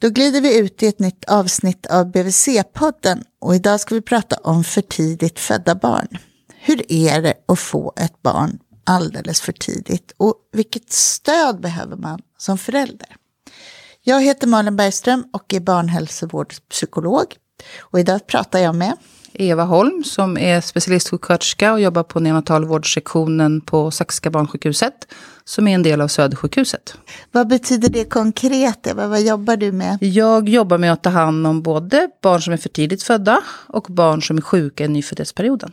Då glider vi ut i ett nytt avsnitt av BVC-podden och idag ska vi prata om för tidigt födda barn. Hur är det att få ett barn alldeles för tidigt och vilket stöd behöver man som förälder? Jag heter Malin Bergström och är barnhälsovårdspsykolog och idag pratar jag med Eva Holm som är specialistsjuksköterska och jobbar på neonatalvårdssektionen på Saxiska barnsjukhuset som är en del av Södersjukhuset. Vad betyder det konkret? Eva? Vad jobbar du med? Jag jobbar med att ta hand om både barn som är för tidigt födda och barn som är sjuka i nyföddhetsperioden.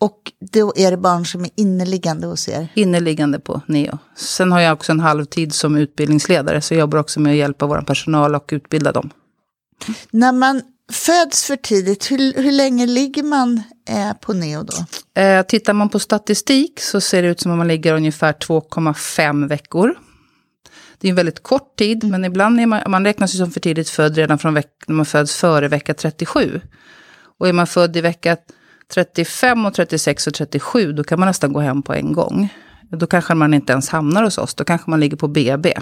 Och då är det barn som är inneliggande hos er? Inneliggande på NEO. Sen har jag också en halvtid som utbildningsledare så jag jobbar också med att hjälpa vår personal och utbilda dem. När man föds för tidigt, hur, hur länge ligger man eh, på neo då? Eh, tittar man på statistik så ser det ut som om man ligger ungefär 2,5 veckor. Det är en väldigt kort tid, mm. men ibland är man, man räknas ju som för tidigt född redan från veck, när man föds före vecka 37. Och är man född i vecka 35 och 36 och 37, då kan man nästan gå hem på en gång. Då kanske man inte ens hamnar hos oss, då kanske man ligger på BB.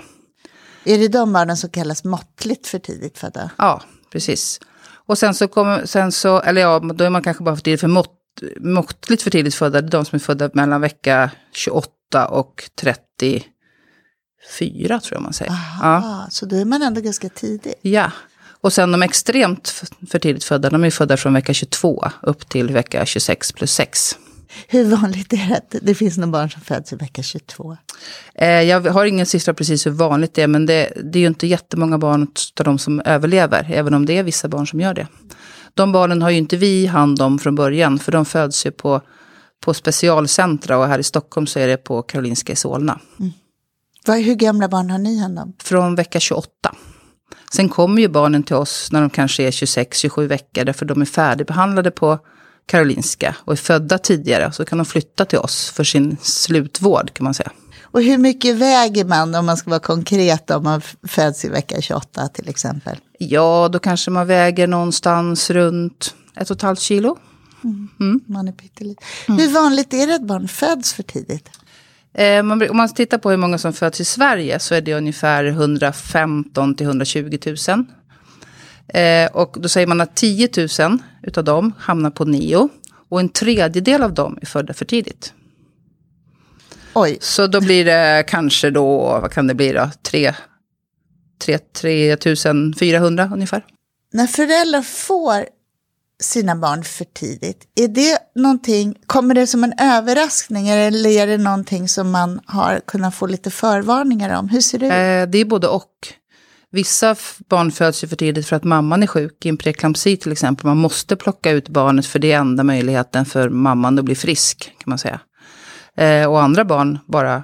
Är det de barnen som kallas måttligt för tidigt födda? Ja, precis. Och sen så kommer, sen så, eller ja, då är man kanske bara för tidigt för mått, måttligt för tidigt födda. Det är de som är födda mellan vecka 28 och 34 tror jag man säger. Aha, ja. Så då är man ändå ganska tidig. Ja. Och sen de extremt för tidigt födda, de är födda från vecka 22 upp till vecka 26 plus 6. Hur vanligt är det att det finns några barn som föds i vecka 22? Eh, jag har ingen siffra precis hur vanligt det är, men det, det är ju inte jättemånga barn av de som överlever, även om det är vissa barn som gör det. De barnen har ju inte vi hand om från början, för de föds ju på, på specialcentra och här i Stockholm så är det på Karolinska i Solna. Mm. Hur gamla barn har ni hand om? Från vecka 28. Sen kommer ju barnen till oss när de kanske är 26-27 veckor, därför de är färdigbehandlade på Karolinska och är födda tidigare så kan de flytta till oss för sin slutvård kan man säga. Och hur mycket väger man om man ska vara konkret om man föds i vecka 28 till exempel? Ja, då kanske man väger någonstans runt ett och ett halvt kilo. Mm. Mm. Man är pytteliten. Mm. Hur vanligt är det att barn föds för tidigt? Eh, man, om man tittar på hur många som föds i Sverige så är det ungefär 115 till 120 000. Eh, och då säger man att 10 000 utav dem hamnar på NIO. Och en tredjedel av dem är födda för tidigt. Oj. Så då blir det kanske då, vad kan det bli då, 3, 3, 3 400 ungefär. När föräldrar får sina barn för tidigt, är det någonting, kommer det som en överraskning eller är det någonting som man har kunnat få lite förvarningar om? Hur ser det ut? Eh, det är både och. Vissa barn föds ju för tidigt för att mamman är sjuk, i en preeklampsi till exempel. Man måste plocka ut barnet för det är enda möjligheten för mamman att bli frisk, kan man säga. Eh, och andra barn bara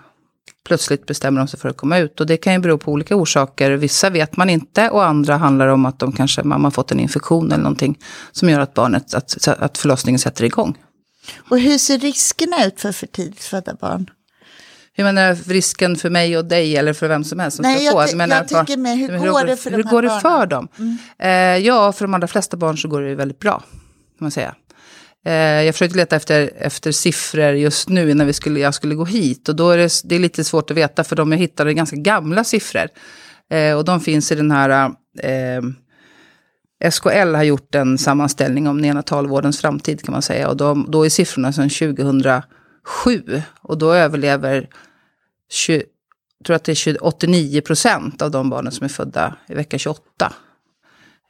plötsligt bestämmer de sig för att komma ut. Och det kan ju bero på olika orsaker. Vissa vet man inte och andra handlar om att de kanske, mamma fått en infektion eller någonting som gör att barnet, att, att förlossningen sätter igång. Och hur ser riskerna ut för för tidigt födda barn? Hur menar risken för mig och dig eller för vem som helst som Nej, ska jag, få? jag, menar, jag tycker med, hur, hur går det för hur de går det för dem? Mm. Eh, ja, för de allra flesta barn så går det väldigt bra. Kan man säga. Eh, jag försökte leta efter, efter siffror just nu innan vi skulle, jag skulle gå hit. Och då är det, det är lite svårt att veta för de jag hittade är ganska gamla siffror. Eh, och de finns i den här... Eh, SKL har gjort en sammanställning om neonatalvårdens framtid kan man säga. Och de, då är siffrorna sedan 2007. Och då överlever 20, tror att det är 89 procent av de barnen som är födda i vecka 28.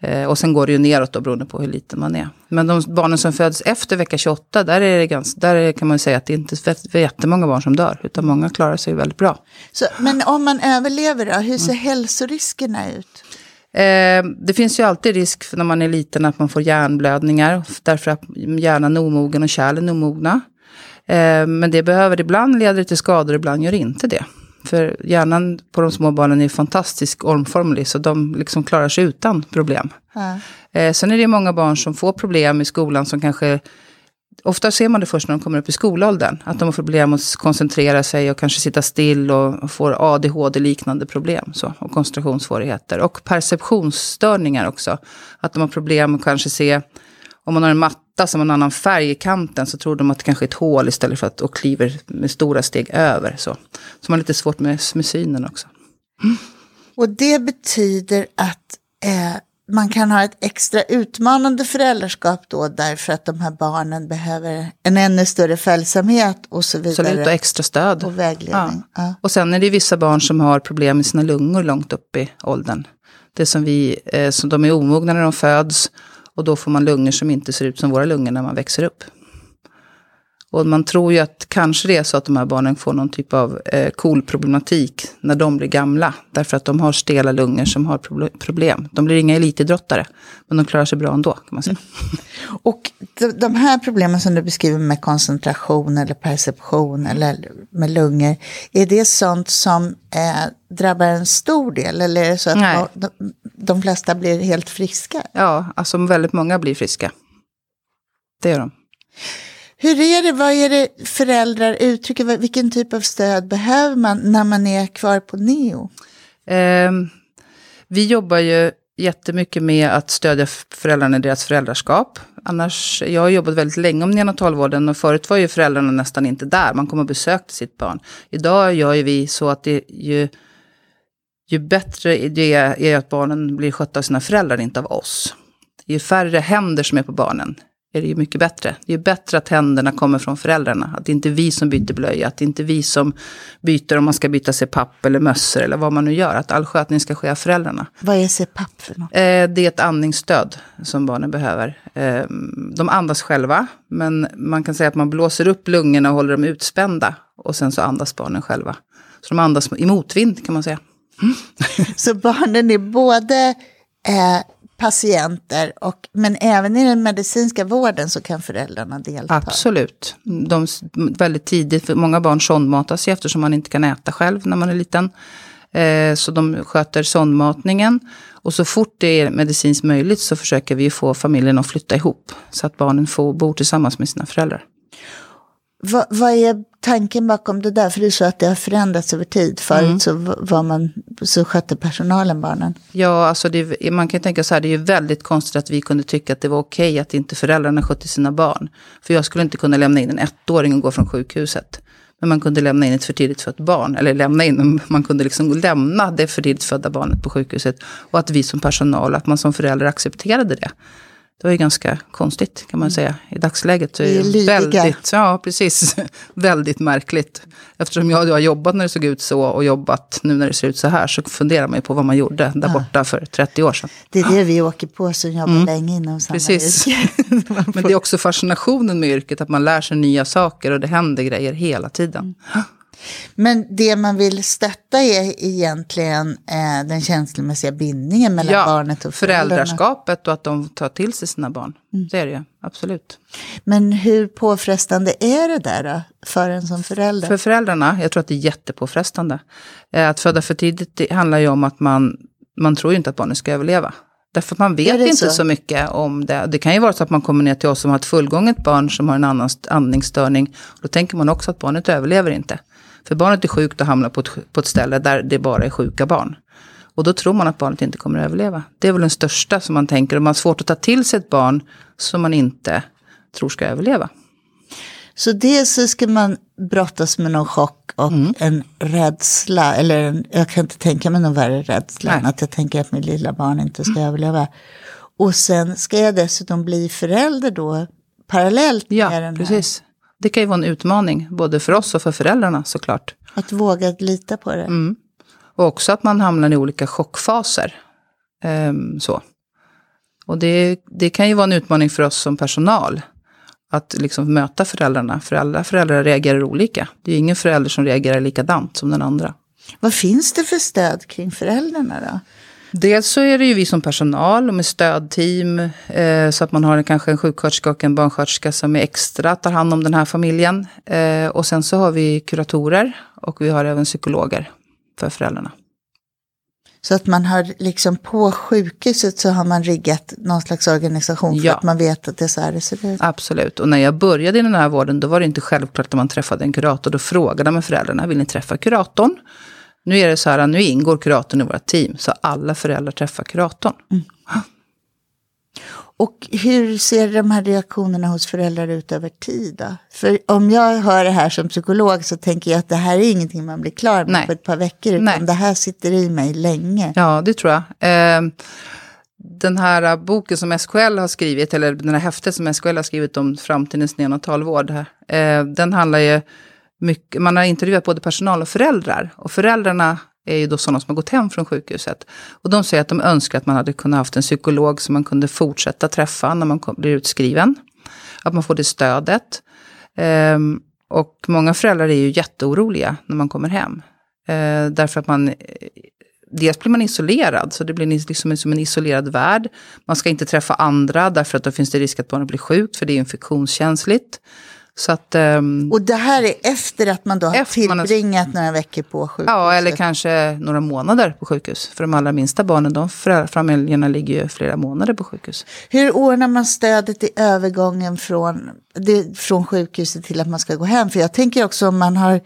Eh, och sen går det ju neråt då beroende på hur liten man är. Men de barnen som föds efter vecka 28, där, är det ganska, där kan man säga att det inte är jättemånga barn som dör. Utan många klarar sig väldigt bra. Så, men om man överlever då, hur ser mm. hälsoriskerna ut? Eh, det finns ju alltid risk för när man är liten att man får hjärnblödningar. Därför att hjärnan är omogen och kärlen är omogna. Eh, men det behöver ibland leda till skador, ibland gör inte det. För hjärnan på de små barnen är fantastiskt ormformlig, så de liksom klarar sig utan problem. Eh, sen är det många barn som får problem i skolan som kanske Ofta ser man det först när de kommer upp i skolåldern. Att de har problem att koncentrera sig och kanske sitta still och får ADHD-liknande problem. Så, och koncentrationssvårigheter. Och perceptionsstörningar också. Att de har problem att kanske se, om man har en matta som har en annan färg i kanten så tror de att det kanske är ett hål istället för att och kliver med stora steg över. Så, så man har lite svårt med, med synen också. Mm. Och det betyder att eh, man kan ha ett extra utmanande föräldraskap då därför att de här barnen behöver en ännu större följsamhet och så vidare. Absolut, och extra stöd. Och vägledning. Ja. Ja. Och sen är det vissa barn som har problem med sina lungor långt upp i åldern. Det som vi, eh, som de är omogna när de föds och då får man lungor som inte ser ut som våra lungor när man växer upp. Och man tror ju att kanske det är så att de här barnen får någon typ av eh, KOL-problematik när de blir gamla. Därför att de har stela lungor som har proble- problem. De blir inga elitidrottare, men de klarar sig bra ändå kan man säga. Och de, de här problemen som du beskriver med koncentration eller perception eller med lungor, är det sånt som eh, drabbar en stor del? Eller är det så att Nej. de, de flesta blir helt friska? Ja, alltså väldigt många blir friska. Det gör de. Hur är det, vad är det föräldrar uttrycker, vilken typ av stöd behöver man när man är kvar på neo? Eh, vi jobbar ju jättemycket med att stödja föräldrarna i deras föräldraskap. Annars, jag har jobbat väldigt länge om neonatalvården och förut var ju föräldrarna nästan inte där. Man kom och besökte sitt barn. Idag gör ju vi så att det ju, ju bättre det är att barnen blir skötta av sina föräldrar, inte av oss. Ju färre händer som är på barnen, är det ju mycket bättre. Det är bättre att händerna kommer från föräldrarna. Att det inte är vi som byter blöja, att det inte är vi som byter om man ska byta papp eller mössor eller vad man nu gör. Att all skötning ska ske av föräldrarna. Vad är CPAP för något? Eh, det är ett andningsstöd som barnen behöver. Eh, de andas själva, men man kan säga att man blåser upp lungorna och håller dem utspända. Och sen så andas barnen själva. Så de andas i motvind kan man säga. Så barnen är både eh, patienter, och, men även i den medicinska vården så kan föräldrarna delta. Absolut. De, väldigt tidigt, för många barn sondmatas ju eftersom man inte kan äta själv när man är liten. Eh, så de sköter sondmatningen. Och så fort det är medicinskt möjligt så försöker vi få familjen att flytta ihop. Så att barnen får bo tillsammans med sina föräldrar. Vad, vad är tanken bakom det där? För du sa att det har förändrats över tid. Förut Mm. så, var man, så skötte personalen barnen. Ja, alltså det, man kan tänka så här, det är ju väldigt konstigt att vi kunde tycka att det var okej att inte föräldrarna skötte sina barn. För jag skulle inte kunna lämna in en ettåring och gå från sjukhuset. Men man kunde lämna in ett för tidigt fött barn. Eller lämna in, man kunde liksom lämna det för tidigt födda barnet på sjukhuset. Och att vi som personal, att man som förälder accepterade det. Det var ju ganska konstigt kan man säga. I dagsläget så är det väldigt, ja precis, väldigt märkligt. Eftersom jag har jobbat när det såg ut så och jobbat nu när det ser ut så här så funderar man ju på vad man gjorde där borta för 30 år sedan. Det är det vi åker på som jobbar länge inom samma Mm. Precis. yrke. Men det är också fascinationen med yrket, att man lär sig nya saker och det händer grejer hela tiden. Men det man vill stötta är egentligen eh, den känslomässiga bindningen mellan Ja, barnet och föräldrarna. föräldraskapet och att de tar till sig sina barn. Mm. Det är det ju, absolut. Men hur påfrestande är det där då, för en som förälder? För föräldrarna, jag tror att det är jättepåfrestande. Eh, Att föda för tidigt, det handlar ju om att man, man tror ju inte att barnet ska överleva. Därför att man vet inte så? så? mycket om det. Det kan ju vara så att man kommer ner till oss som har ett fullgånget barn som har en annan st- andningsstörning. Då tänker man också att barnet överlever inte. För barnet är sjukt och hamnar på ett, på ett ställe där det bara är sjuka barn. Och då tror man att barnet inte kommer att överleva. Det är väl den största som man tänker. Om man har svårt att ta till sig ett barn som man inte tror ska överleva. Så dels så ska man brottas med någon chock och Mm. en rädsla. Eller en, jag kan inte tänka mig någon värre rädsla än Nej. att jag tänker att mitt lilla barn inte ska överleva. Och sen ska jag dessutom bli förälder då parallellt med Ja, den här. precis. Det kan ju vara en utmaning, både för oss och för föräldrarna såklart. Att våga lita på det. Mm. Och också att man hamnar i olika chockfaser. Ehm, så. Och det, det kan ju vara en utmaning för oss som personal. Att liksom möta föräldrarna. För alla föräldrar reagerar olika. Det är ju ingen förälder som reagerar likadant som den andra. Vad finns det för stöd kring föräldrarna då? Dels så är det ju vi som personal och med stödteam. Eh, så att man har kanske en sjuksköterska och en barnsköterska som är extra tar hand om den här familjen. Eh, och sen så har vi kuratorer och vi har även psykologer för föräldrarna. Så att man har liksom på sjukhuset så har man riggat någon slags organisation för Ja. att man vet att det är så här det ser ut. Absolut. Och när jag började i den här vården då var det inte självklart att man träffade en kurator. Då frågade man föräldrarna, vill ni träffa kuratorn? Nu är det så här, nu ingår kuratorn i våra team. Så alla föräldrar träffar kuratorn. Och hur ser de här reaktionerna hos föräldrar ut över tid? Då? För om jag hör det här som psykolog så tänker jag att det här är ingenting man blir klar med Nej. på ett par veckor. Utan Nej. det här sitter i mig länge. Ja, det tror jag. Eh, den här boken som SKL har skrivit, eller den här häftet som SKL har skrivit om framtidens neonatalvård, eh, den handlar ju mycket, man har intervjuat både personal och föräldrar. Och föräldrarna är ju då sådana som har gått hem från sjukhuset. Och de säger att de önskar att man hade kunnat haft en psykolog som man kunde fortsätta träffa när man blir utskriven. Att man får det stödet. Ehm, och många föräldrar är ju jätteoroliga när man kommer hem. Ehm, därför att man, dels blir man isolerad, så det blir liksom som en isolerad värld. Man ska inte träffa andra, därför att då finns det risk att barnet blir sjukt, för det är infektionskänsligt. Så att, ehm, Och det här är efter att man då har Efter man tillbringat några veckor på sjukhuset. ja, eller kanske några månader på sjukhus. För de allra minsta barnen, de familjerna ligger ju flera månader på sjukhus. Hur ordnar man stödet i övergången från, det, från sjukhuset till att man ska gå hem? För jag tänker också om man har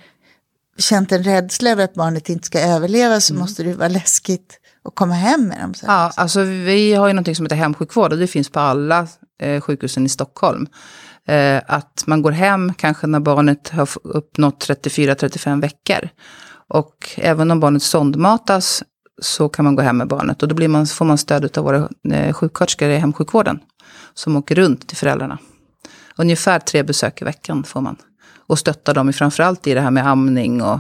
känt en rädsla över att barnet inte ska överleva så måste det vara läskigt att komma hem med dem. Sen. Mm. Ja, alltså vi har ju något som heter hemsjukvård och det finns på alla eh, sjukhusen i Stockholm. Eh, att man går hem kanske när barnet har uppnått 34-35 veckor. Och även om barnet sondmatas så kan man gå hem med barnet och då blir man, får man stöd av våra eh, sjuksköterskor i hemsjukvården. Som åker runt till föräldrarna. Ungefär tre besök i veckan får man. Och stöttar dem i framförallt i det här med amning och,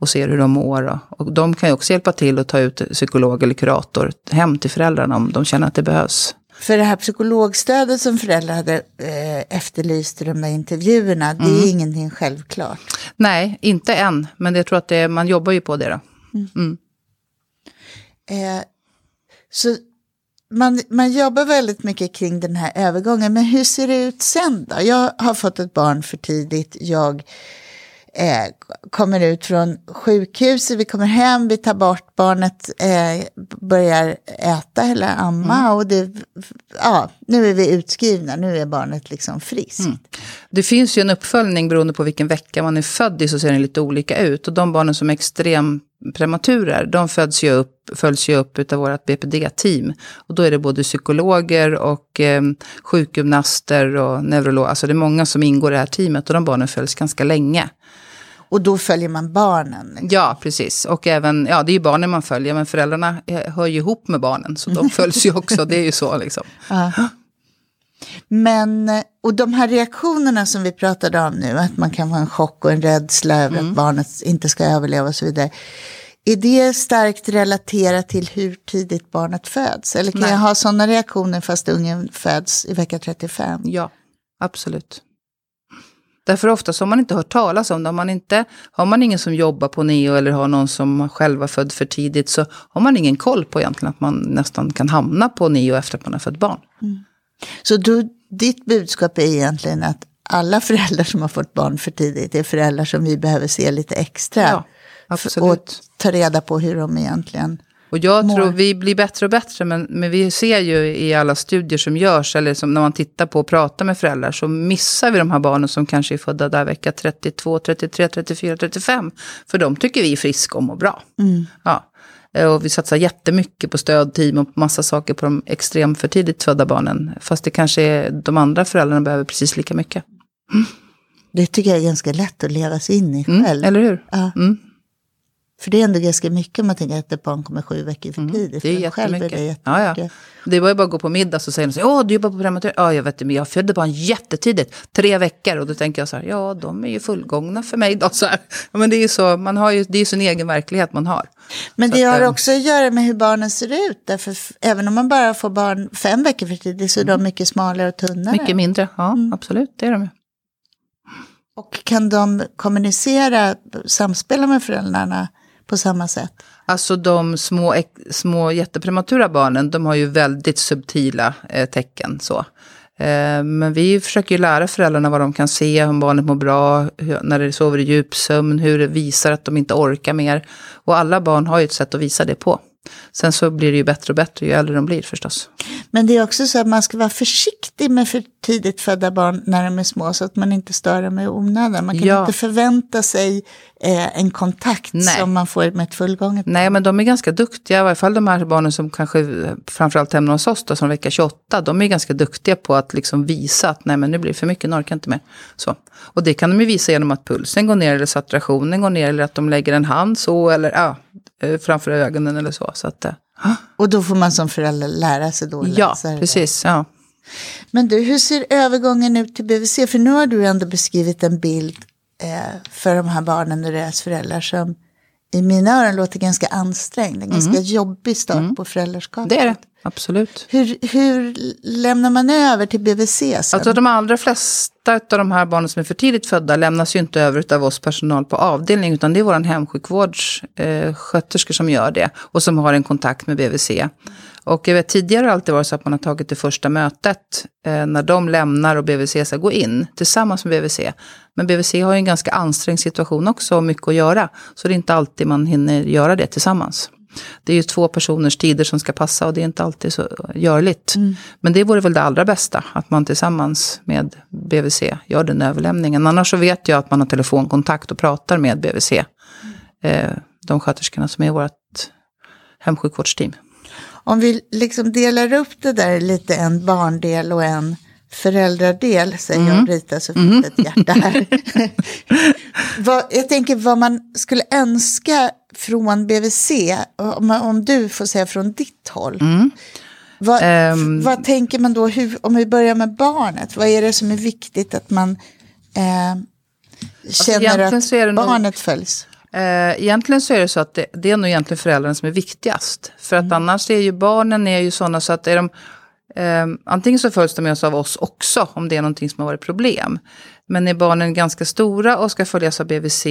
och ser hur de mår. Och, och de kan ju också hjälpa till att ta ut psykolog eller kurator hem till föräldrarna om de känner att det behövs. För det här psykologstödet som föräldrar hade eh, efterlyst i de där intervjuerna, det Mm. är ingenting självklart. Nej, inte än, men jag tror att det, man jobbar ju på det då. Eh, så man, man jobbar väldigt mycket kring den här övergången, men hur ser det ut sen då? Jag har fått ett barn för tidigt, jag eh, kommer ut från sjukhuset, vi kommer hem, vi tar bort barnet, eh, börjar äta eller amma och det, ja, nu är vi utskrivna, nu är barnet liksom friskt. Det finns ju en uppföljning beroende på vilken vecka man är född i så ser den lite olika ut. Och de barnen som är extremprematurer, de föds ju upp, följs ju upp av vårt BPD-team. Och då är det både psykologer och eh, sjukgymnaster och neurologer. Alltså det är många som ingår i det här teamet och de barnen följs ganska länge. Och då följer man barnen. liksom. Ja, precis. Och även, ja det är ju barnen man följer, men föräldrarna eh, hör ju ihop med barnen. Så de följs ju också, det är ju så liksom. Men, eh, och de här reaktionerna som vi pratade om nu, att man kan få en chock och en rädsla över Mm. att barnet inte ska överleva och så vidare. Är det starkt relaterat till hur tidigt barnet föds? Eller kan Nej. jag ha sådana reaktioner fast ungen föds i vecka 35? Ja, absolut. Därför ofta har man inte hört talas om det. Har man, inte, har man ingen som jobbar på neo eller har någon som själv var född för tidigt så har man ingen koll på egentligen att man nästan kan hamna på neo efter att man har fött barn. Så du, ditt budskap är egentligen att alla föräldrar som har fått barn för tidigt är föräldrar som vi behöver se lite extra. Ja, absolut. Och ta reda på hur de egentligen... Och jag Mår. tror vi blir bättre och bättre, men, men vi ser ju i alla studier som görs, eller som när man tittar på och pratar med föräldrar, så missar vi de här barnen som kanske är födda där vecka 32, 33, 34, 35. För de tycker vi är friska och mår bra. Ja. Eh, Och vi satsar jättemycket på stödteam och massa saker på de extremt för tidigt födda barnen. Fast det kanske är de andra föräldrarna behöver precis lika mycket. Det tycker jag är ganska lätt att leva sig in i själv. Mm, eller hur? Ja. Mm. För det är ändå ganska mycket om man tänker att ett barn kommer sju veckor för tidigt. Mm, Det är För en själv jättemycket. det ja, jättemycket. ja. Det var ju bara att gå på middag så säger de så ja du jobbar på prematur. Ja, jag vet det, men jag födde barn jättetidigt, tre veckor. Och då tänker jag så här, ja de är ju fullgångna för mig då. Så här. Men det är ju så, man har ju, det är ju sin egen verklighet man har. Men Så det att, har eh, också att göra med hur barnen ser ut. Därför även om man bara får barn fem veckor för tidigt så är de mycket smalare och tunnare. Mycket mindre, ja absolut, det är de ju. Och kan de kommunicera, samspela med föräldrarna på samma sätt? Alltså de små, små jätteprematura barnen, de har ju väldigt subtila eh, tecken. Så. Eh, men vi försöker ju lära föräldrarna vad de kan se, om barnet mår bra, hur, när det sover i djupsömn, hur det visar att de inte orkar mer. Och alla barn har ju ett sätt att visa det på. Sen så blir det ju bättre och bättre ju äldre de blir förstås. Men det är också så att man ska vara försiktig med för tidigt födda barn när de är små så att man inte stör dem i onödan. Man kan Ja. inte förvänta sig eh, en kontakt Nej. som man får med ett fullgånget Nej, men de är ganska duktiga, i varje fall de här barnen som kanske framförallt hemma hos oss då, som vecka 28, de är ganska duktiga på att liksom visa att nej men nu blir det för mycket, nu orkar jag inte mer. Så. Och det kan de ju visa genom att pulsen går ner eller saturationen går ner eller att de lägger en hand så eller ja, framför ögonen eller så. så att, eh, Och då får man som förälder lära sig då ja, precis. Ja. Men du, hur ser övergången ut till BVC? För nu har du ändå beskrivit en bild eh, för de här barnen och deras föräldrar som i mina öron låter ganska ansträngd. En ganska jobbig start på föräldraskapet. Det är det, absolut. Hur, hur lämnar man över till BVC sen? Alltså de allra flesta av de här barnen som är för tidigt födda lämnas ju inte över av oss personal på avdelning, utan det är vår hemsjukvårdssköterskor eh, som gör det och som har en kontakt med BVC. Och jag vet tidigare har det alltid varit så att man har tagit det första mötet eh, när de lämnar och BVC ska gå in tillsammans med BVC. Men BVC har ju en ganska ansträngd situation också och mycket att göra, så det är inte alltid man hinner göra det tillsammans. Det är ju två personers tider som ska passa och det är inte alltid så görligt. Men det vore väl det allra bästa, att man tillsammans med BVC gör den överlämningen. Annars så vet jag att man har telefonkontakt och pratar med BVC. Eh, de sköterskorna som är vårt hemsjukvårdsteam. Om vi liksom delar upp det där lite en barndel och en föräldradel, säger Mm. jag och ritar så fint ett hjärta här. vad, jag tänker vad man skulle önska från BVC, om, om du får säga från ditt håll. Vad, Ehm. vad tänker man då, hur, om vi börjar med barnet, vad är det som är viktigt att man eh, känner egentligen så är det att nog- barnet följs? Eh, egentligen så är det så att det, det är nog egentligen föräldrarna som är viktigast. För att annars är ju barnen är ju sådana så att är de, eh, antingen så följs de med oss av oss också om det är någonting som har varit problem. Men är barnen ganska stora och ska följas av BVC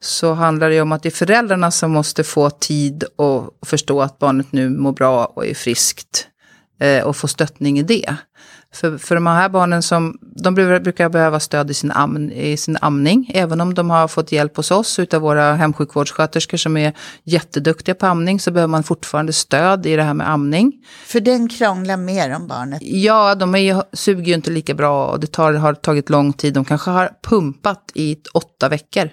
så handlar det ju om att det är föräldrarna som måste få tid och förstå att barnet nu mår bra och är friskt. Eh, och få stöttning i det. För, för de här barnen som, de brukar- behöva stöd i sin, amn, i sin amning, även om de har fått hjälp hos oss utav våra hemsjukvårdssköterskor som är jätteduktiga på amning, så behöver man fortfarande stöd i det här med amning. För den krånglar mer om barnet. Ja, de är suger ju inte lika bra och det tar, har tagit lång tid. De kanske har pumpat i åtta veckor.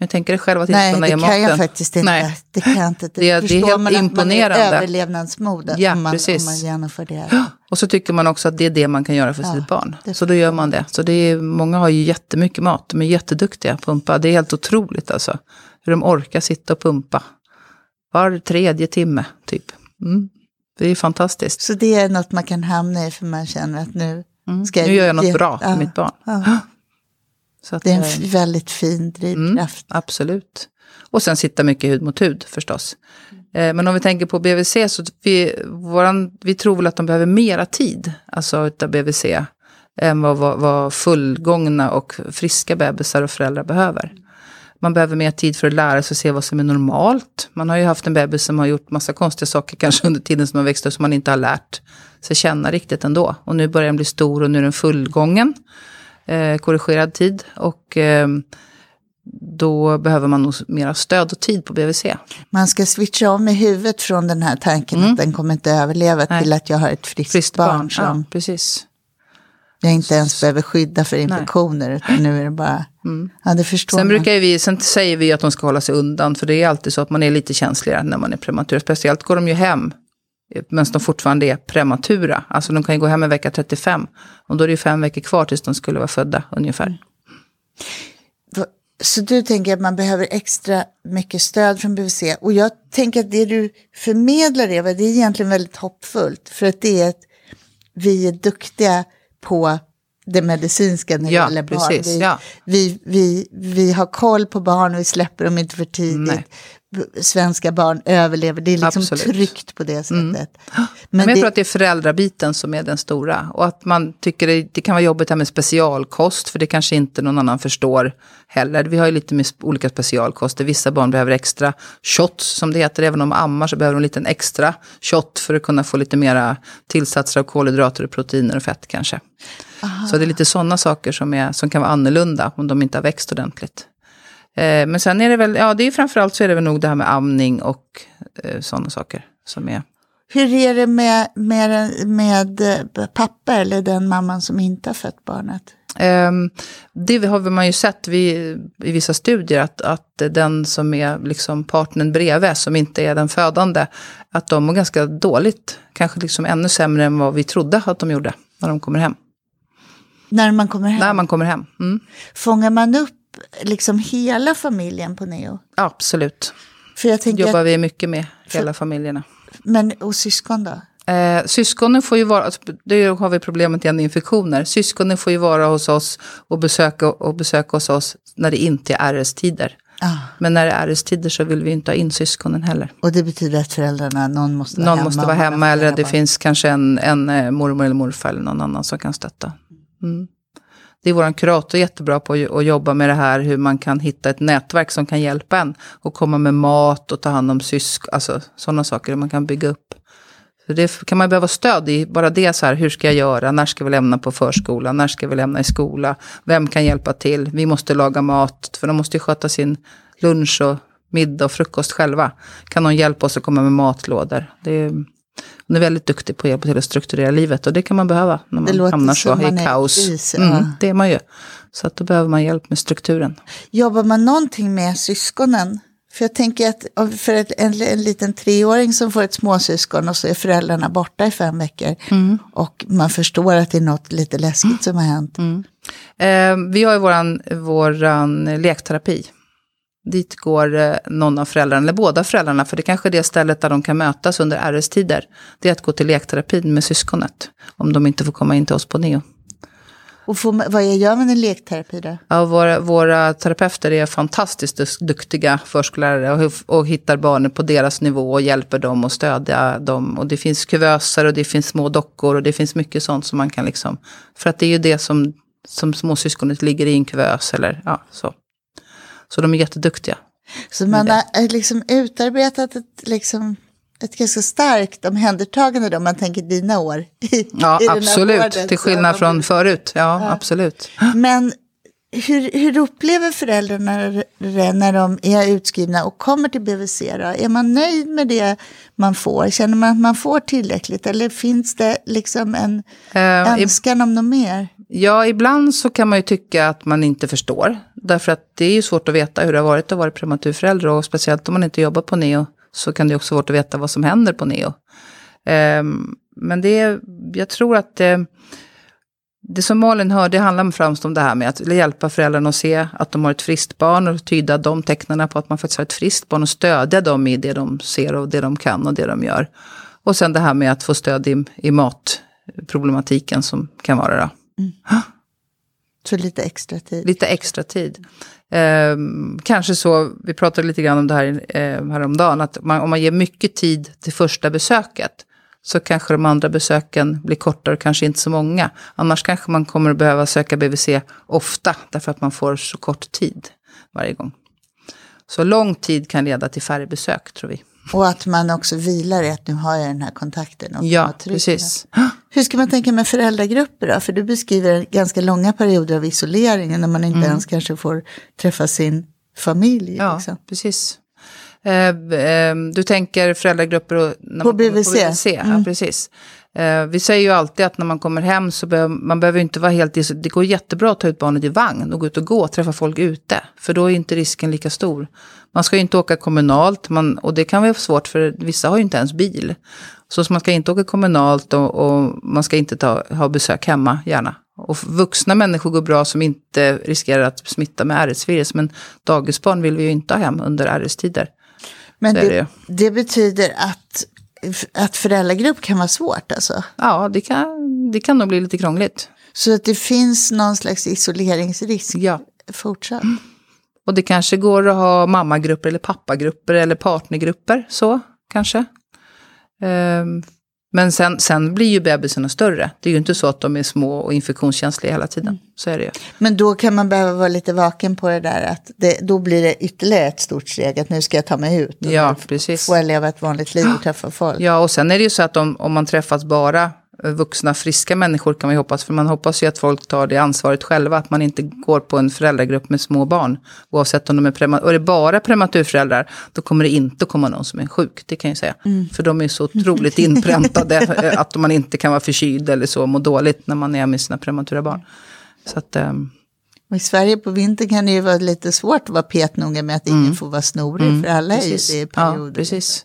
Jag tänker dig själv att Nej, inte kunna det ge kan jag maten. faktiskt inte. Nej. Det kan jag inte. Det- det är förstår helt man att Man imponerande. är överlevnadsmodet Ja, om, man, om precis. man genomför det. Och så tycker man också att det är det man kan göra för Ja, sitt barn. det Så då gör man det. Så det är, många har ju jättemycket mat. De är jätteduktiga att pumpa. Det är helt otroligt alltså. Hur de orkar sitta och pumpa. Var tredje timme, typ. Mm. Det är fantastiskt. Så det är något man kan hamna i för man känner att nu ska Mm. Nu gör jag något bra för ja, mitt barn. ja. Att, Det är en eh, väldigt fin drivkraft. Absolut. Och sen sitta mycket hud mot hud förstås. Eh, Men om vi tänker på BVC så vi, våran, vi tror väl att de behöver mera tid, alltså utav BVC, än vad, vad, vad fullgångna och friska bebisar och föräldrar behöver. Man behöver mer tid för att lära sig att se vad som är normalt. Man har ju haft en bebis som har gjort massa konstiga saker kanske under tiden som man växte upp som man inte har lärt sig känna riktigt ändå. Och nu börjar den bli stor och nu är den fullgången, eh, korrigerad tid. Och eh, då behöver man nog mera stöd och tid på BVC. Man ska switcha om i huvudet från den här tanken att den kommer inte överleva Mm. Nej. till att jag har ett friskt, Friskt barn, barn, som ja precis. jag inte ens behöver skydda för infektioner. Utan nu är det bara, ja det förstår Sen, brukar vi, sen säger vi att de ska hålla sig undan, för det är alltid så att man är lite känsligare när man är prematur. Speciellt går de ju hem medan de fortfarande är prematura. Alltså de kan ju gå hem i vecka 35. Och då är det ju fem veckor kvar tills de skulle vara födda ungefär. Så du tänker att man behöver extra mycket stöd från BVC. Och jag tänker att det du förmedlar Eva, det är egentligen väldigt hoppfullt. För att det är att vi är duktiga på det medicinska när det Ja, gäller barn. precis, Vi, ja. vi, vi, vi har koll på barn och vi släpper dem inte för tidigt. Nej. Svenska barn överlever, det är liksom Absolut. Mm. tryggt på det sättet. Men, Men jag det, tror att det är föräldrabiten som är den stora. Och att man tycker det, det kan vara jobbigt här med specialkost, för det kanske inte någon annan förstår heller. Vi har ju lite med olika specialkoster. Vissa barn behöver extra shots, som det heter. Även om de ammar så behöver de en liten extra shot för att kunna få lite mera tillsatser av kolhydrater, och proteiner och fett kanske. Så det är lite sådana saker som, är, som kan vara annorlunda om de inte har växt ordentligt. Eh, men sen är det väl, ja det är framförallt så är det väl nog det här med amning och eh, sådana saker. som är... Hur är det med, med, med eh, pappa eller den mamman som inte har fött barnet? Um, det har man ju sett vi, i vissa studier, att, att den som är liksom partnern bredvid, som inte är den födande, att de mår ganska dåligt. Kanske liksom ännu sämre än vad vi trodde att de gjorde när de kommer hem. När man kommer hem? När man kommer hem. Mm. Fångar man upp liksom hela familjen på Neo? Absolut. För jag tänker jobbar att, vi mycket med, hela familjerna. Men och syskon då? Eh, syskonen får ju vara, alltså, det har vi problemet igen med infektioner. Syskonen får ju vara hos oss och besöka, och besöka hos oss när det inte är RS-tider. Ah. Men när det är RS-tider så vill vi inte ha in syskonen heller. Och det betyder att föräldrarna, någon måste vara Någon hemma. måste vara hemma eller det barn. finns kanske en, en eh, mormor eller morfar eller någon annan som kan stötta. Mm. Det är vår kurator jättebra på att jobba med det här, hur man kan hitta ett nätverk som kan hjälpa en. Och komma med mat och ta hand om syskon, alltså sådana saker man kan bygga upp. Så det kan man behöva stöd i, bara det så här, hur ska jag göra, när ska vi lämna på förskolan, när ska vi lämna i skola, vem kan hjälpa till, vi måste laga mat, för de måste ju sköta sin lunch och middag och frukost själva. Kan någon hjälpa oss att komma med matlådor? Det är, hon är väldigt duktig på att hjälpa till att strukturera livet och det kan man behöva när man hamnar så i kaos. ja. mm, det är man ju. Så att då behöver man hjälp med strukturen. Jobbar man någonting med syskonen? För jag tänker att för ett, en, en liten treåring som får ett småsyskon och så är föräldrarna borta i fem veckor. Mm. Och man förstår att det är något lite läskigt som har hänt. Eh, vi har ju våran, våran lekterapi. Dit går eh, någon av föräldrarna, eller båda föräldrarna, för det kanske är det stället där de kan mötas under RS-tider. Det är att gå till lekterapin med syskonet, om de inte får komma in till oss på Neo. Och får, vad gör man i lekterapi då? Ja, våra, våra terapeuter är fantastiskt duktiga förskollärare och, och hittar barnen på deras nivå och hjälper dem och stödja dem. Och det finns kuvöser och det finns små dockor och det finns mycket sånt som man kan liksom... För att det är ju det som, som småsyskonet ligger i en kuvös eller ja, så. Så de är jätteduktiga. Så man har eh, liksom utarbetat ett, liksom, ett ganska starkt omhändertagande då, om man tänker dina år. I, Ja, i absolut. vården. Till skillnad från förut. Ja, absolut. Men hur, hur upplever föräldrarna det när de är utskrivna och kommer till BVC? Då? Är man nöjd med det man får? Känner man att man får tillräckligt? Eller finns det liksom en i- önskan om något mer? Ja, ibland så kan man ju tycka att man inte förstår. Därför att det är ju svårt att veta hur det har varit att vara prematurförälder. Och speciellt om man inte jobbar på NEO så kan det också vara svårt att veta vad som händer på NEO. Ehm, men det är, jag tror att eh, det som Malin hör, det handlar främst om det här med att hjälpa föräldrarna att se att de har ett friskt barn och tyda de tecknen på att man faktiskt har ett friskt barn och stödja dem i det de ser och det de kan och det de gör. Och sen det här med att få stöd i, i matproblematiken som kan vara då. Så lite extra tid. Lite extra tid. Ehm, kanske så, vi pratade lite grann om det här eh, häromdagen, att man, om man ger mycket tid till första besöket så kanske de andra besöken blir kortare och kanske inte så många. Annars kanske man kommer att behöva söka BVC ofta därför att man får så kort tid varje gång. Så lång tid kan leda till färre besök tror vi. Och att man också vilar i att nu har jag den här kontakten. Och Ja, precis. Hur ska man tänka med föräldragrupper då? För du beskriver ganska långa perioder av isolering när man inte ens kanske får träffa sin familj. Mm. Ja, Liksom. precis. Eh, eh, du tänker föräldragrupper och, när På man BVC. På BVC ja, precis. Eh, vi säger ju alltid att när man kommer hem så behöver man behöver inte vara helt Det går jättebra att ta ut barnet i vagn och gå ut och gå och träffa folk ute. För då är inte risken lika stor. Man ska ju inte åka kommunalt man, och det kan vara svårt för vissa har ju inte ens bil. Så man ska inte åka kommunalt och, och man ska inte ta, ha besök hemma gärna. Och vuxna människor går bra som inte riskerar att smitta med RS-virus. Men dagisbarn vill vi ju inte ha hem under RS-tider. Men är det, det betyder att, att föräldragrupp kan vara svårt alltså? Ja, det kan, det kan nog bli lite krångligt. Så att det finns någon slags isoleringsrisk Ja. fortsatt? Och det kanske går att ha mammagrupper eller pappagrupper eller partnergrupper, så kanske. Ehm, men sen, sen blir ju bebisarna större. Det är ju inte så att de är små och infektionskänsliga hela tiden. Så är det ju. Men då kan man behöva vara lite vaken på det där att det, då blir det ytterligare ett stort steg att nu ska jag ta mig ut. Och Ja, precis. Får jag leva ett vanligt liv och träffa folk. Ja, och sen är det ju så att om, om man träffas bara vuxna, friska människor kan man ju hoppas. För man hoppas ju att folk tar det ansvaret själva. Att man inte går på en föräldragrupp med små barn. Oavsett om de är prematur. Och är det bara prematurföräldrar, då kommer det inte komma någon som är sjuk. Det kan jag säga. Mm. För de är så otroligt inpräntade att man inte kan vara förkyld eller så, må dåligt när man är med sina prematura barn. Så att, um, I Sverige på vintern kan det ju vara lite svårt att vara petnoga med att ingen mm. får vara snorig, mm, för alla precis. är ju det i perioder. Ja, precis.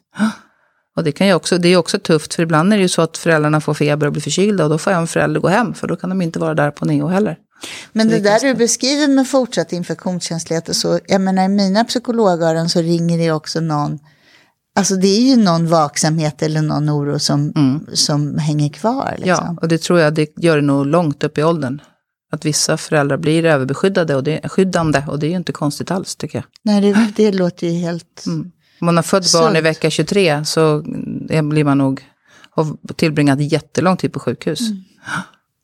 Och det, kan ju också, det är också tufft, för ibland är det ju så att föräldrarna får feber och blir förkylda och då får en förälder gå hem, för då kan de inte vara där på neo heller. Men det, det där du beskriver med fortsatt infektionskänslighet och så, jag menar i mina psykologöron så ringer det också någon, alltså det är ju någon vaksamhet eller någon oro som, mm. som hänger kvar. Liksom. Ja, och det tror jag det gör det nog långt upp i åldern. Att vissa föräldrar blir överbeskyddade och det, skyddande och det är ju inte konstigt alls tycker jag. Nej, det, det låter ju helt... Mm. Om man har fött barn i vecka 23 så blir man nog, har tillbringat jättelång tid på sjukhus. Mm.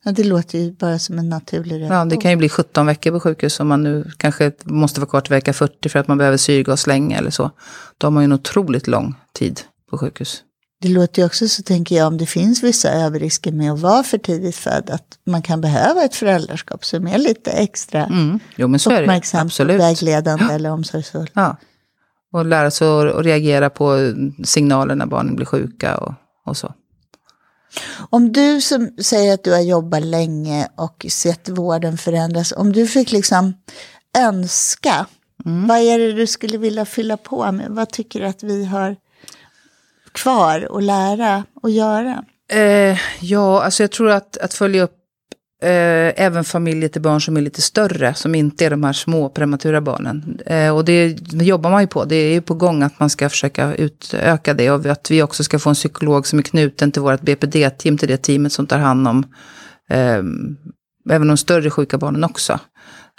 Ja, det låter ju bara som en naturlig reaktion. Ja, det kan ju bli 17 veckor på sjukhus om man nu kanske måste vara kvar till vecka 40 för att man behöver syrgas länge eller så. Då har man ju en otroligt lång tid på sjukhus. Det låter ju också så, tänker jag, om det finns vissa överrisker med att vara för tidigt född, att man kan behöva ett föräldraskap som är lite extra mm. jo, men så uppmärksamt, och vägledande ja. eller omsorgsfullt. Ja, och lära sig att reagera på signaler när barnen blir sjuka och, och så. Om du som säger att du har jobbat länge och sett vården förändras, om du fick liksom önska, mm. vad är det du skulle vilja fylla på med? Vad tycker du att vi har kvar att lära och göra? Eh, ja, alltså jag tror att, att följa upp eh, även familjer till barn som är lite större, som inte är de här små prematura barnen. Eh, och det, det jobbar man ju på, det är ju på gång att man ska försöka utöka det. Och att vi också ska få en psykolog som är knuten till vårt BPD-team, till det teamet som tar hand om eh, även de större sjuka barnen också.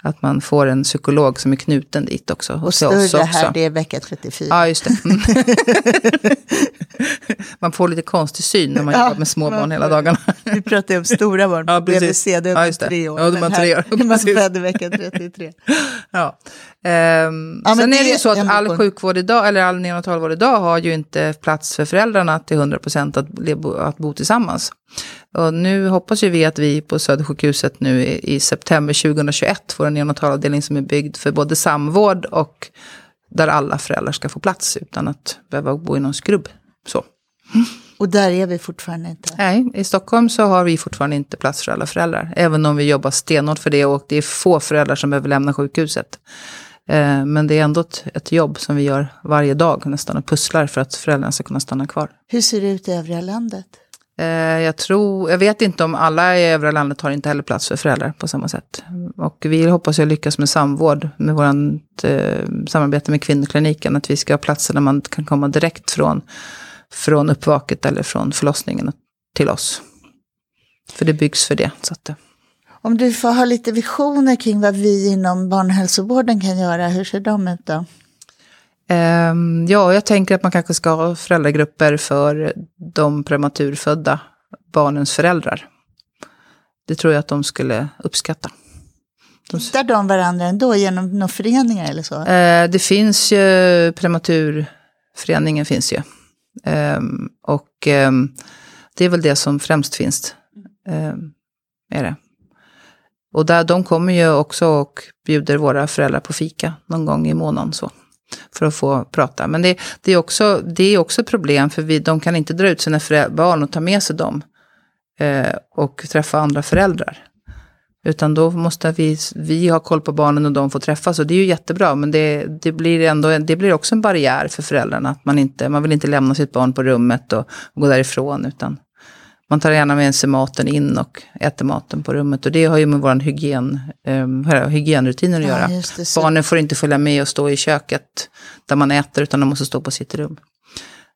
Att man får en psykolog som är knuten dit också. Och, och större här, det är vecka 34. Ja, just det. Mm. man får lite konstig syn när man ja, jobbar med små barn hela dagarna. Vi pratar om stora barn på ja, BVC, det är ja, tre år. Ja, de har tre år. Man född vecka 33. ja. Um, ja, sen är det ju så att all sjukvård idag, eller all neonatalvård idag har ju inte plats för föräldrarna till 100% att, att bo tillsammans. Och nu hoppas ju vi att vi på Södersjukhuset nu i, i september 2021 får en neonatalavdelning som är byggd för både samvård och där alla föräldrar ska få plats utan att behöva bo i någon skrubb. Så. Och där är vi fortfarande inte? Nej, i Stockholm så har vi fortfarande inte plats för alla föräldrar. Även om vi jobbar stenhårt för det och det är få föräldrar som behöver lämna sjukhuset. Eh, men det är ändå ett, ett, jobb som vi gör varje dag nästan och pusslar för att föräldrarna ska kunna stanna kvar. Hur ser det ut i övriga landet? Eh, jag, tror, jag vet inte om alla i övriga landet har inte heller plats för föräldrar på samma sätt. Och vi hoppas ju lyckas med samvård med vårt eh, samarbete med kvinnokliniken. Att vi ska ha platser där man kan komma direkt från, från uppvaket eller från förlossningen till oss. För det byggs för det. Så att. Eh. Om du får ha lite visioner kring vad vi inom barnhälsovården kan göra, hur ser de ut då? Um, ja, jag tänker att man kanske ska ha föräldragrupper för de prematurfödda barnens föräldrar. Det tror jag att de skulle uppskatta. De... Hittar de varandra ändå genom några föreningar eller så? Uh, det finns ju, prematurföreningen finns ju. Um, och um, det är väl det som främst finns. är det. Och där, de kommer ju också och bjuder våra föräldrar på fika någon gång i månaden. Så för att få prata. Men det, det är också det är också problem för vi, de kan inte dra ut sina barn och ta med sig dem eh, och träffa andra föräldrar. Utan då måste vi, vi ha koll på barnen och de får träffas. Och det är ju jättebra, men det, det, blir, ändå, det blir också en barriär för föräldrarna. Att man, inte, man vill inte lämna sitt barn på rummet och, och gå därifrån. Utan man tar gärna med sig maten in och äter maten på rummet. Och det har ju med vår hygien, eh, hygienrutiner att göra. Ja, Barnen får inte följa med och stå i köket där man äter, utan de måste stå på sitt rum.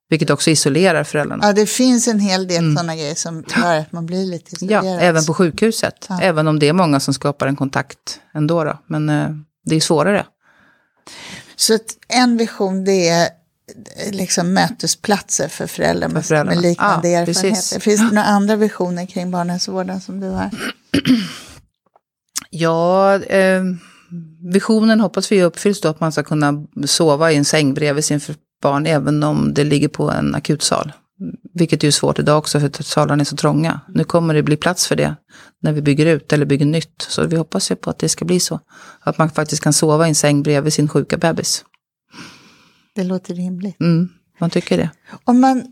Vilket också isolerar föräldrarna. Ja, det finns en hel del mm. sådana grejer som gör att man blir lite isolerad. Ja, även på sjukhuset. Ja. Även om det är många som skapar en kontakt ändå. Då. Men eh, det är svårare. Så en vision det är liksom mötesplatser för föräldrar med, med liknande ja, erfarenheter. Precis. Finns det några andra visioner kring barnhälsovården som du har? Ja, eh, visionen hoppas vi uppfylls då att man ska kunna sova i en säng bredvid sin barn även om det ligger på en akutsal. Vilket är ju svårt idag också för att salarna är så trånga. Nu kommer det bli plats för det när vi bygger ut eller bygger nytt. Så vi hoppas ju på att det ska bli så. Att man faktiskt kan sova i en säng bredvid sin sjuka bebis. Det låter rimligt. Mm, man tycker det. Om man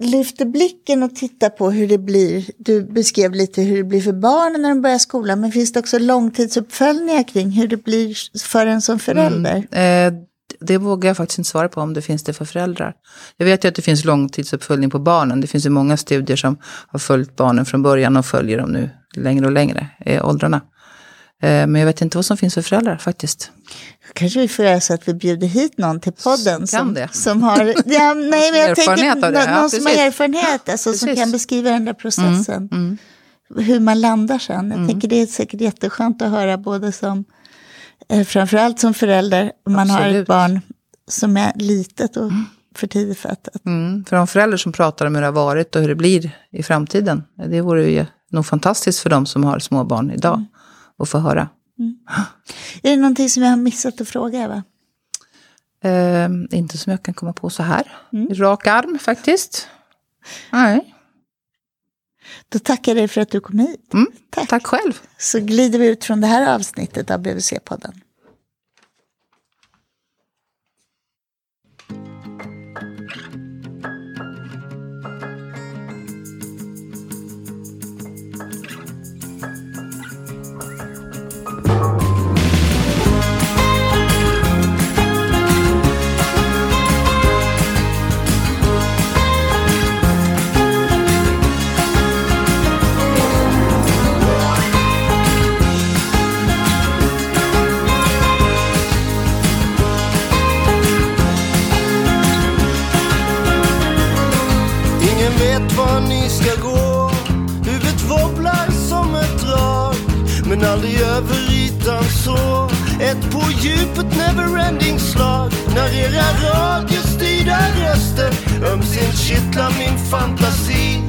lyfter blicken och tittar på hur det blir. Du beskrev lite hur det blir för barnen när de börjar skolan. Men finns det också långtidsuppföljningar kring hur det blir för en som förälder? Eh, det vågar jag faktiskt inte svara på om det finns det för föräldrar. Jag vet ju att det finns långtidsuppföljning på barnen. Det finns ju många studier som har följt barnen från början och följer dem nu längre och längre i åldrarna. Eh, men jag vet inte vad som finns för föräldrar faktiskt. Kanske vi får göra så att vi bjuder hit någon till podden som, det. som har ja, nej, men jag tänker, någon ja, som har erfarenhet, alltså, som kan beskriva den där processen. Mm. Hur man landar sen. Jag Mm. tänker det är säkert jätteskönt att höra både som, eh, framförallt som förälder, om man har ett Absolut. barn som är litet och för tidigt fött. Mm. För de föräldrar som pratar om hur det har varit och hur det blir i framtiden. Det vore ju nog fantastiskt för de som har små barn idag. Att få höra. Är det någonting som jag har missat att fråga Eva? Eh, inte som jag kan komma på så här. Mm. Rak arm faktiskt. Nej. Då tackar jag dig för att du kom hit. Mm. Tack. Tack själv. Så glider vi ut från det här avsnittet av BVC-podden. Men aldrig över ytan så. Ett på djupet neverending slag. När era radiostyrda röster ömsint kittlar min fantasi.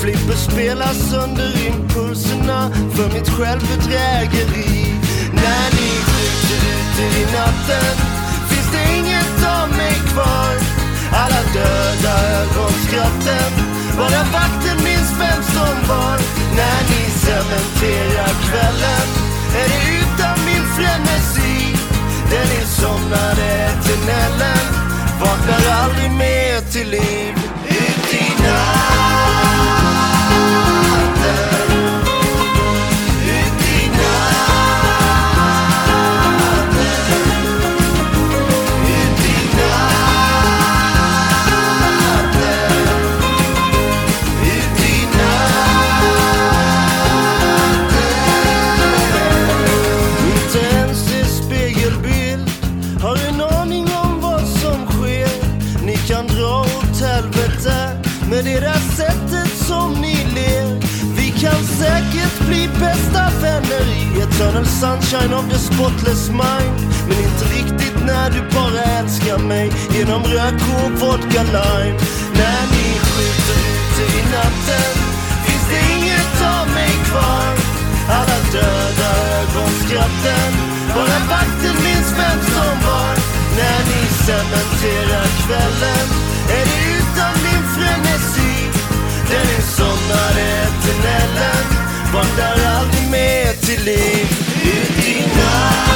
Flipper spelar sönder impulserna för mitt självbedrägeri. När ni skjuter ut i natten finns det inget av mig kvar. Alla döda ögonskratten. Bara vakten minns vem som var När ni cementerar kvällen. Är det utan min frenesi? Den insomnade Nellen, Vaknar aldrig mer till liv. Eternal sunshine of the spotless mind. Men inte riktigt när du bara älskar mig genom rök och vodka lime. När ni skjuter ute i natten finns det inget av mig kvar. Alla döda ögonskratten bara vakten minns vem som var. När ni cementerar kvällen är det utan min frenesi. Den insomnade eternellen. vaknar aldrig mer till liv. Ut i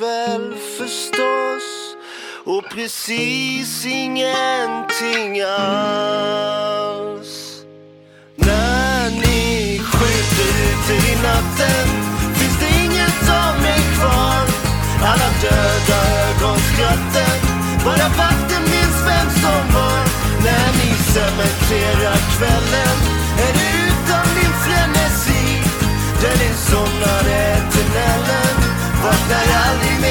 väl förstås och precis ingenting alls. När ni skjuter ut i natten finns det inget av mig kvar. Alla döda ögonskratten, bara vakten minns vem som var. När ni cementerar kvällen är det utan min frenesi, där ni somnar ett I'll